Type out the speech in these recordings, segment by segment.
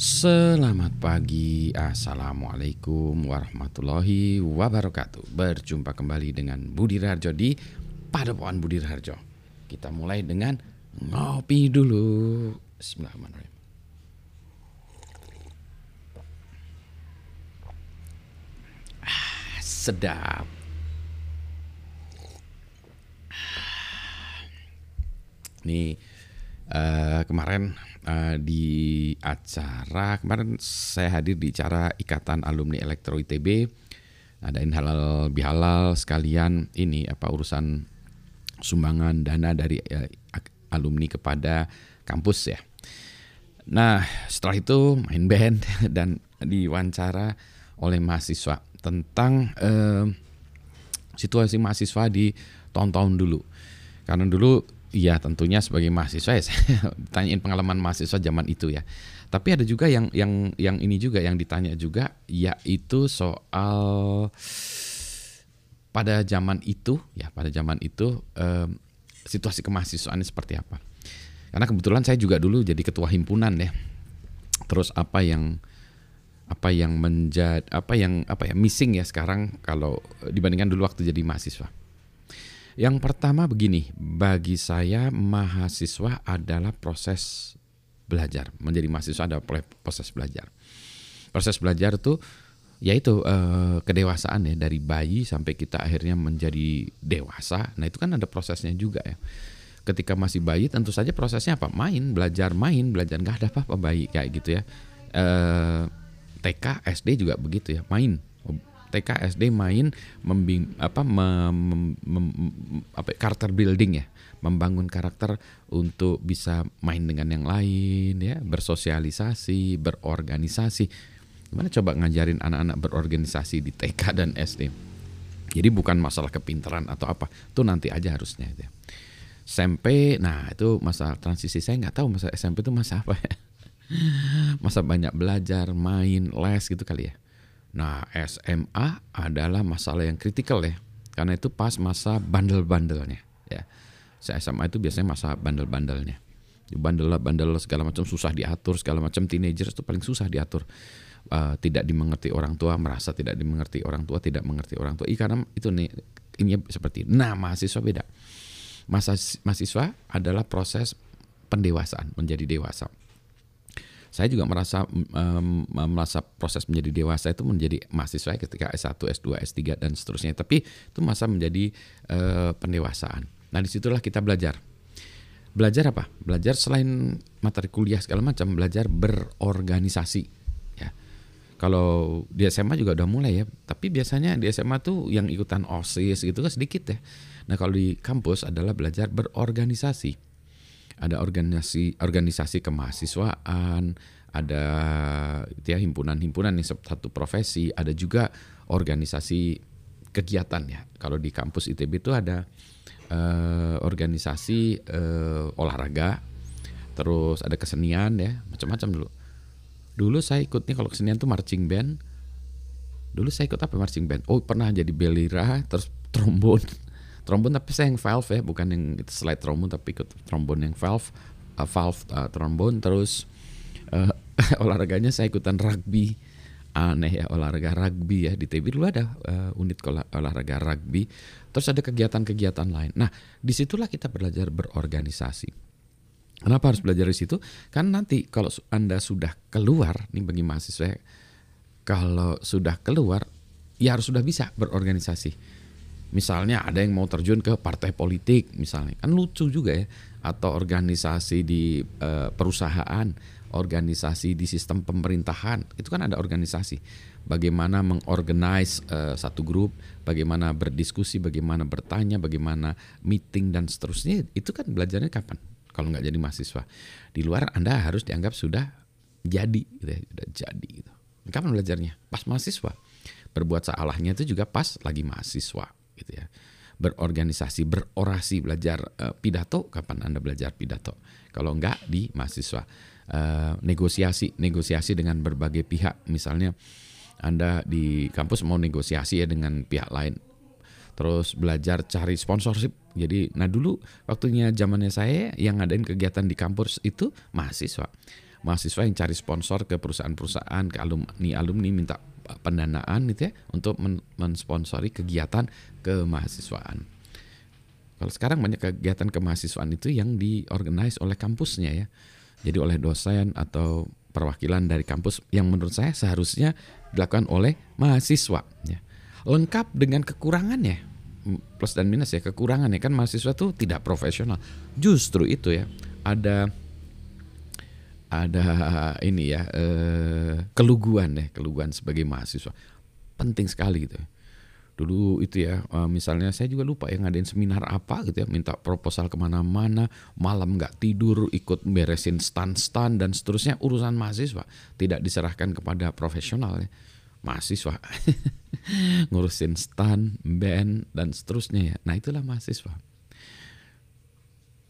Selamat pagi, Assalamualaikum warahmatullahi wabarakatuh. Berjumpa kembali dengan Budi Raharjo di Padepokan Budi Raharjo. Kita mulai dengan ngopi dulu. Bismillahirrahmanirrahim. Ah, Sedap. Nih uh, kemarin uh, di acara kemarin saya hadir di acara Ikatan Alumni Elektro ITB adain halal bihalal sekalian ini apa urusan sumbangan dana dari uh, alumni kepada kampus ya. Nah setelah itu main band dan diwawancara oleh mahasiswa tentang uh, situasi mahasiswa di tahun-tahun dulu. Karena dulu Iya tentunya sebagai mahasiswa ya saya tanyain pengalaman mahasiswa zaman itu ya. Tapi ada juga yang yang yang ini juga yang ditanya juga yaitu soal pada zaman itu ya pada zaman itu eh, situasi kemahasiswaannya seperti apa. Karena kebetulan saya juga dulu jadi ketua himpunan ya. Terus apa yang apa yang menjadi apa yang apa ya missing ya sekarang kalau dibandingkan dulu waktu jadi mahasiswa. Yang pertama begini, bagi saya mahasiswa adalah proses belajar. Menjadi mahasiswa adalah proses belajar. Proses belajar itu yaitu eh, kedewasaan ya dari bayi sampai kita akhirnya menjadi dewasa. Nah, itu kan ada prosesnya juga ya. Ketika masih bayi tentu saja prosesnya apa? Main, belajar main, belajar nggak ada apa-apa bayi kayak gitu ya. Eh, TK, SD juga begitu ya, main TK SD main membing apa mem, mem, apa karakter building ya. Membangun karakter untuk bisa main dengan yang lain ya. Bersosialisasi berorganisasi. Gimana coba ngajarin anak-anak berorganisasi di TK dan SD jadi bukan masalah kepintaran atau apa. Itu nanti aja harusnya ya. SMP nah itu masa transisi. Saya nggak tahu masa SMP itu masa apa ya. Masa banyak belajar main les gitu kali ya Nah, SMA adalah masalah yang kritikal ya. Karena itu pas masa bandel-bandelnya ya. SMA itu biasanya masa bandel-bandelnya. Bandel bandel segala macam susah diatur, segala macam teenager itu paling susah diatur. Uh, tidak dimengerti orang tua, merasa tidak dimengerti orang tua, tidak mengerti orang tua. I, karena itu nih ini seperti. Nah, mahasiswa beda. Masa mahasiswa adalah proses pendewasaan, menjadi dewasa saya juga merasa um, merasa proses menjadi dewasa itu menjadi mahasiswa ketika S1, S2, S3 dan seterusnya. Tapi itu masa menjadi uh, pendewasaan. Nah di situlah kita belajar. Belajar apa? Belajar selain materi kuliah segala macam, belajar berorganisasi. Ya. Kalau di SMA juga udah mulai ya, tapi biasanya di SMA tuh yang ikutan OSIS gitu kan sedikit ya. Nah kalau di kampus adalah belajar berorganisasi ada organisasi organisasi kemahasiswaan, ada ya himpunan-himpunan yang satu profesi, ada juga organisasi kegiatan ya. Kalau di kampus ITB itu ada uh, organisasi uh, olahraga, terus ada kesenian ya, macam-macam dulu. Dulu saya ikutnya kalau kesenian tuh marching band. Dulu saya ikut apa marching band? Oh pernah jadi belira, terus trombon trombon tapi saya yang valve ya bukan yang slide trombon tapi ikut trombon yang valve. Uh, valve uh, trombon terus uh, olahraganya saya ikutan rugby. Aneh ya olahraga rugby ya di TB dulu ada uh, unit olahraga rugby. Terus ada kegiatan-kegiatan lain. Nah di situlah kita belajar berorganisasi. Kenapa harus belajar di situ? Kan nanti kalau anda sudah keluar nih bagi mahasiswa kalau sudah keluar ya harus sudah bisa berorganisasi misalnya ada yang mau terjun ke partai politik misalnya. Kan lucu juga ya. Atau organisasi di uh, perusahaan organisasi di sistem pemerintahan. Itu kan ada organisasi. Bagaimana mengorganize uh, satu grup bagaimana berdiskusi bagaimana bertanya bagaimana meeting dan seterusnya. Itu kan belajarnya kapan? Kalau nggak jadi mahasiswa. Di luar anda harus dianggap sudah jadi gitu ya, sudah jadi gitu. Kapan belajarnya? Pas mahasiswa. Berbuat salahnya itu juga pas lagi mahasiswa gitu ya berorganisasi, berorasi, belajar uh, pidato. Kapan Anda belajar pidato? Kalau enggak di mahasiswa. Uh, negosiasi, negosiasi dengan berbagai pihak. Misalnya Anda di kampus mau negosiasi ya dengan pihak lain. Terus belajar cari sponsorship. Jadi, nah dulu waktunya zamannya saya yang ngadain kegiatan di kampus itu mahasiswa. mahasiswa yang cari sponsor ke perusahaan-perusahaan, ke alumni-alumni minta pendanaan gitu ya untuk mensponsori kegiatan kemahasiswaan. Kalau sekarang banyak kegiatan kemahasiswaan itu yang diorganize oleh kampusnya ya. Jadi oleh dosen atau perwakilan dari kampus yang menurut saya seharusnya dilakukan oleh mahasiswa ya. Lengkap dengan kekurangannya plus dan minus ya kekurangannya kan mahasiswa tuh tidak profesional. Justru itu ya ada ada ini ya eh, keluguan ya keluguan sebagai mahasiswa. Penting sekali gitu. Ya. Dulu itu ya uh, misalnya saya juga lupa yang ngadain seminar apa gitu ya minta proposal ke mana-mana malam nggak tidur ikut beresin stand-stand dan seterusnya urusan mahasiswa. Tidak diserahkan kepada profesional ya mahasiswa. Ngurusin stand band dan seterusnya ya. Nah itulah mahasiswa.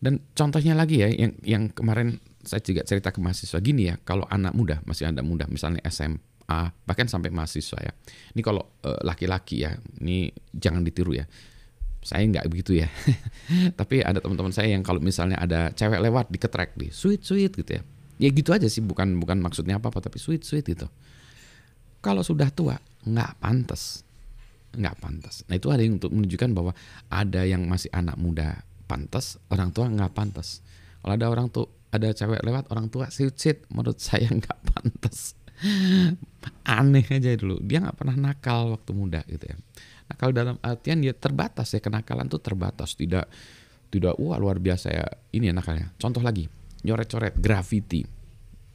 Dan contohnya lagi ya yang yang kemarin saya juga cerita ke mahasiswa gini ya kalau anak muda masih anak muda misalnya SMA bahkan sampai mahasiswa ya. Ini kalau eh, laki-laki ya, ini jangan ditiru ya. Saya nggak begitu ya. Tapi ada teman-teman saya yang kalau misalnya ada cewek lewat diketrek di sweet sweet gitu ya. Ya gitu aja sih, bukan bukan maksudnya apa-apa tapi sweet sweet gitu. Kalau sudah tua nggak pantas, nggak pantas. Nah itu ada yang untuk menunjukkan bahwa ada yang masih anak muda pantas, orang tua nggak pantas. Kalau ada orang tuh ada cewek lewat orang tua sweet, menurut saya nggak pantas. Aneh aja dulu. Dia nggak pernah nakal waktu muda gitu ya. Nakal dalam artian dia terbatas ya. Kenakalan tuh terbatas. Tidak tidak wah luar biasa ya. Ini ya nakalnya. Contoh lagi. Nyoret-coret graffiti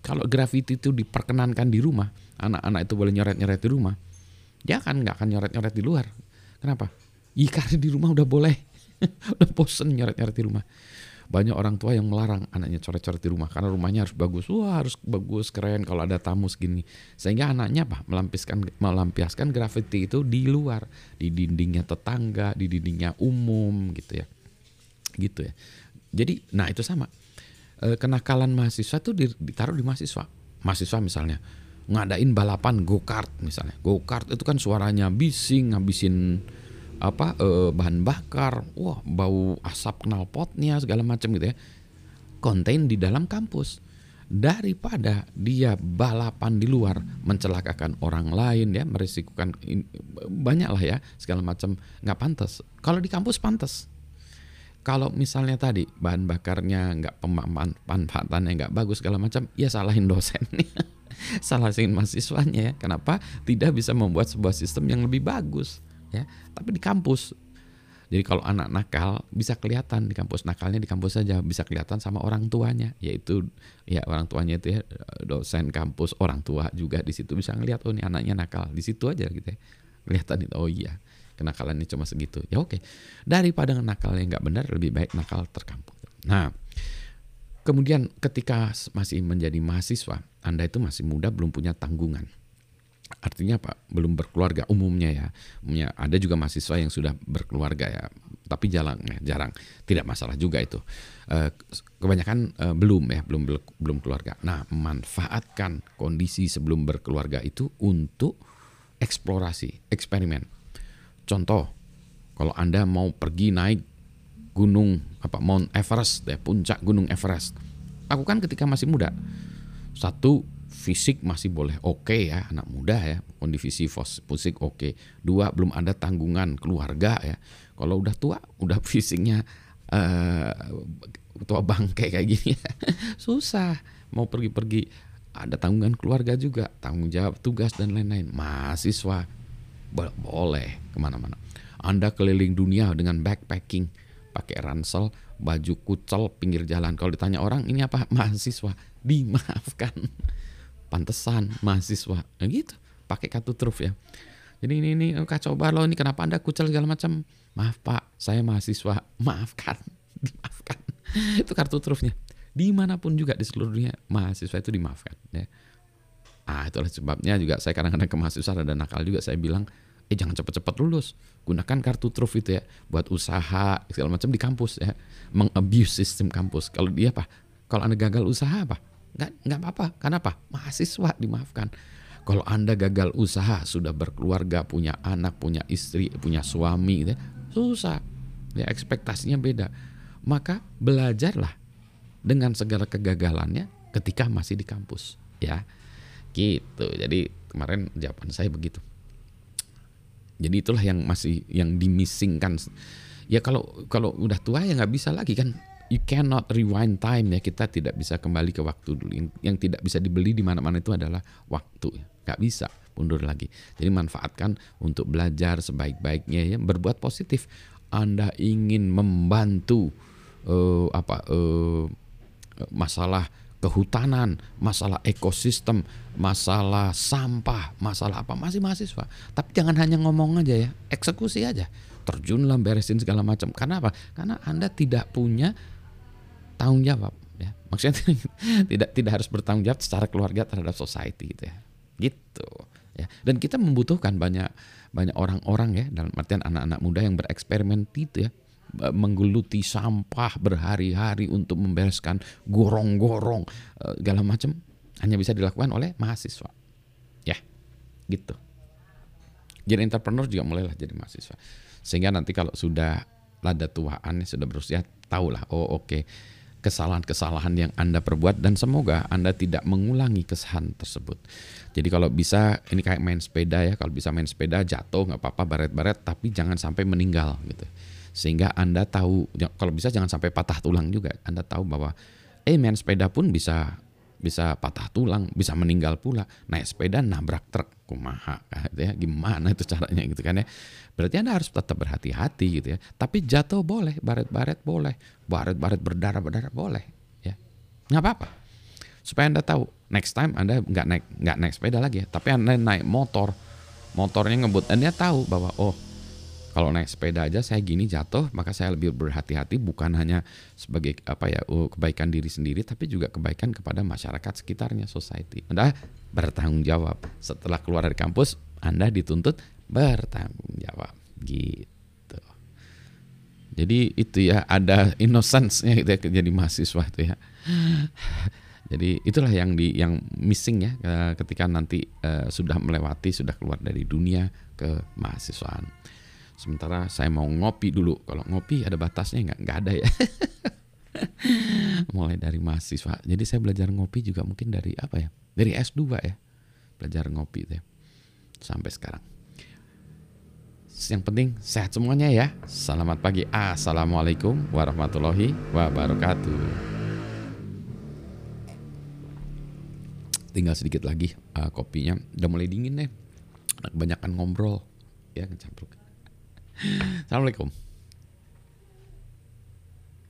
kalau graffiti itu diperkenankan di rumah anak-anak itu boleh nyoret-nyoret di rumah dia kan nggak akan nyoret-nyoret di luar. Kenapa? Iya karena di rumah udah boleh. Udah bosen nyoret-nyoret di rumah banyak orang tua yang melarang anaknya coret-coret di rumah karena rumahnya harus bagus. Wah harus bagus keren kalau ada tamu segini. Sehingga anaknya apa? Melampiaskan melampiaskan graffiti itu di luar. Di dindingnya tetangga di dindingnya umum gitu ya. Gitu ya. Jadi nah itu sama. E, kenakalan mahasiswa tuh ditaruh di mahasiswa. Mahasiswa misalnya ngadain balapan go kart misalnya. Go kart itu kan suaranya bising ngabisin apa eh, bahan bakar, wah bau asap knalpotnya segala macam gitu ya. Konten di dalam kampus. Daripada dia balapan di luar mencelakakan orang lain ya merisikukan banyak lah ya segala macam nggak pantas. Kalau di kampus pantas. Kalau misalnya tadi bahan bakarnya nggak pemanfaatannya nggak bagus segala macam ya salahin dosen. Salahin mahasiswanya ya. Kenapa? Tidak bisa membuat sebuah sistem yang lebih bagus ya tapi di kampus. Jadi kalau anak nakal bisa kelihatan di kampus. Nakalnya di kampus saja bisa kelihatan sama orang tuanya. Yaitu ya orang tuanya itu ya dosen kampus orang tua juga di situ bisa ngelihat oh ini anaknya nakal. Di situ aja gitu ya kelihatan itu oh iya kenakalannya cuma segitu. Ya oke. Daripada nakal yang nggak benar lebih baik nakal terkampung nah kemudian ketika masih menjadi mahasiswa anda itu masih muda belum punya tanggungan artinya apa? Belum berkeluarga umumnya ya. Umumnya ada juga mahasiswa yang sudah berkeluarga ya tapi jarang ya jarang. Tidak masalah juga itu. E, kebanyakan e, belum ya belum belum keluarga. Nah manfaatkan kondisi sebelum berkeluarga itu untuk eksplorasi eksperimen. Contoh kalau anda mau pergi naik gunung apa Mount Everest ya puncak gunung Everest. Lakukan ketika masih muda. Satu fisik masih boleh oke okay ya anak muda ya kondisi fisik oke. Okay. dua belum ada tanggungan keluarga ya. Kalau udah tua udah fisiknya uh, tua bangke kayak gini ya. susah. Mau pergi-pergi ada tanggungan keluarga juga tanggung jawab tugas dan lain-lain. Mahasiswa boleh ke mana-mana. Anda keliling dunia dengan backpacking pakai ransel baju kucel pinggir jalan. Kalau ditanya orang ini apa? Mahasiswa dimaafkan pantesan mahasiswa. Nah, gitu. Pakai kartu truf ya. Jadi ini ini kacau balau ini kenapa anda kucel segala macam? Maaf pak saya mahasiswa. Maafkan dimaafkan itu kartu trufnya. Di mana pun juga di seluruh dunia mahasiswa itu dimaafkan ya. Ah itulah sebabnya juga saya kadang-kadang ke mahasiswa ada nakal juga. Saya bilang eh jangan cepat-cepat lulus. Gunakan kartu truf itu ya buat usaha segala macam di kampus ya. Mengabuse sistem kampus. Kalau dia apa? Kalau anda gagal usaha apa nggak nggak apa-apa. Kenapa? Mahasiswa dimaafkan. Kalau anda gagal usaha sudah berkeluarga punya anak punya istri punya suami gitu, ya, susah. Ya ekspektasinya beda. Maka belajarlah dengan segala kegagalannya ketika masih di kampus ya. Gitu. Jadi kemarin jawaban saya begitu. Jadi itulah yang masih yang dimisingkan ya kalau kalau udah tua ya nggak bisa lagi kan you cannot rewind time ya kita tidak bisa kembali ke waktu dulu yang tidak bisa dibeli di mana-mana itu adalah waktu nggak bisa mundur lagi jadi manfaatkan untuk belajar sebaik-baiknya ya berbuat positif anda ingin membantu uh, apa uh, masalah kehutanan, masalah ekosistem, masalah sampah, masalah apa masih mahasiswa. Tapi jangan hanya ngomong aja ya, eksekusi aja. Terjunlah beresin segala macam. Karena apa? Karena Anda tidak punya tanggung jawab ya. Maksudnya tidak tidak harus bertanggung jawab secara keluarga terhadap society gitu ya. Gitu ya. Dan kita membutuhkan banyak banyak orang-orang ya dalam artian anak-anak muda yang bereksperimen itu ya menggeluti sampah berhari-hari untuk membereskan gorong-gorong eh, segala macam hanya bisa dilakukan oleh mahasiswa. Ya, gitu. Jadi entrepreneur juga mulailah jadi mahasiswa. Sehingga nanti kalau sudah lada tuaan sudah berusia tahulah oh oke okay, kesalahan-kesalahan yang Anda perbuat dan semoga Anda tidak mengulangi kesalahan tersebut. Jadi kalau bisa ini kayak main sepeda ya, kalau bisa main sepeda jatuh nggak apa-apa baret-baret tapi jangan sampai meninggal gitu sehingga Anda tahu kalau bisa jangan sampai patah tulang juga. Anda tahu bahwa eh main sepeda pun bisa bisa patah tulang, bisa meninggal pula. Naik sepeda nabrak truk, kumaha gitu ya. Gimana itu caranya gitu kan ya. Berarti Anda harus tetap berhati-hati gitu ya. Tapi jatuh boleh, baret-baret boleh, baret-baret berdarah-berdarah boleh ya. nggak apa-apa. Supaya Anda tahu next time Anda nggak naik nggak naik sepeda lagi ya, tapi Anda naik motor. Motornya ngebut, Anda tahu bahwa oh kalau naik sepeda aja saya gini jatuh maka saya lebih berhati-hati bukan hanya sebagai apa ya uh, kebaikan diri sendiri tapi juga kebaikan kepada masyarakat sekitarnya society. Anda bertanggung jawab. Setelah keluar dari kampus anda dituntut bertanggung jawab. Gitu. Jadi itu ya ada innocence-nya gitu ya jadi mahasiswa itu ya. Jadi itulah yang di yang missing ya eh, ketika nanti uh, sudah melewati sudah keluar dari dunia ke mahasiswaan. Sementara saya mau ngopi dulu. Kalau ngopi ada batasnya nggak? Nggak ada ya. Mulai dari mahasiswa. Jadi saya belajar ngopi juga mungkin dari apa ya? Dari S2 ya. Belajar ngopi deh. Sampai sekarang. Yang penting sehat semuanya ya. Selamat pagi. Assalamualaikum warahmatullahi wabarakatuh. Tinggal sedikit lagi uh, kopinya. Udah mulai dingin deh. Kebanyakan ngobrol. Ya, ngecampur. Assalamualaikum.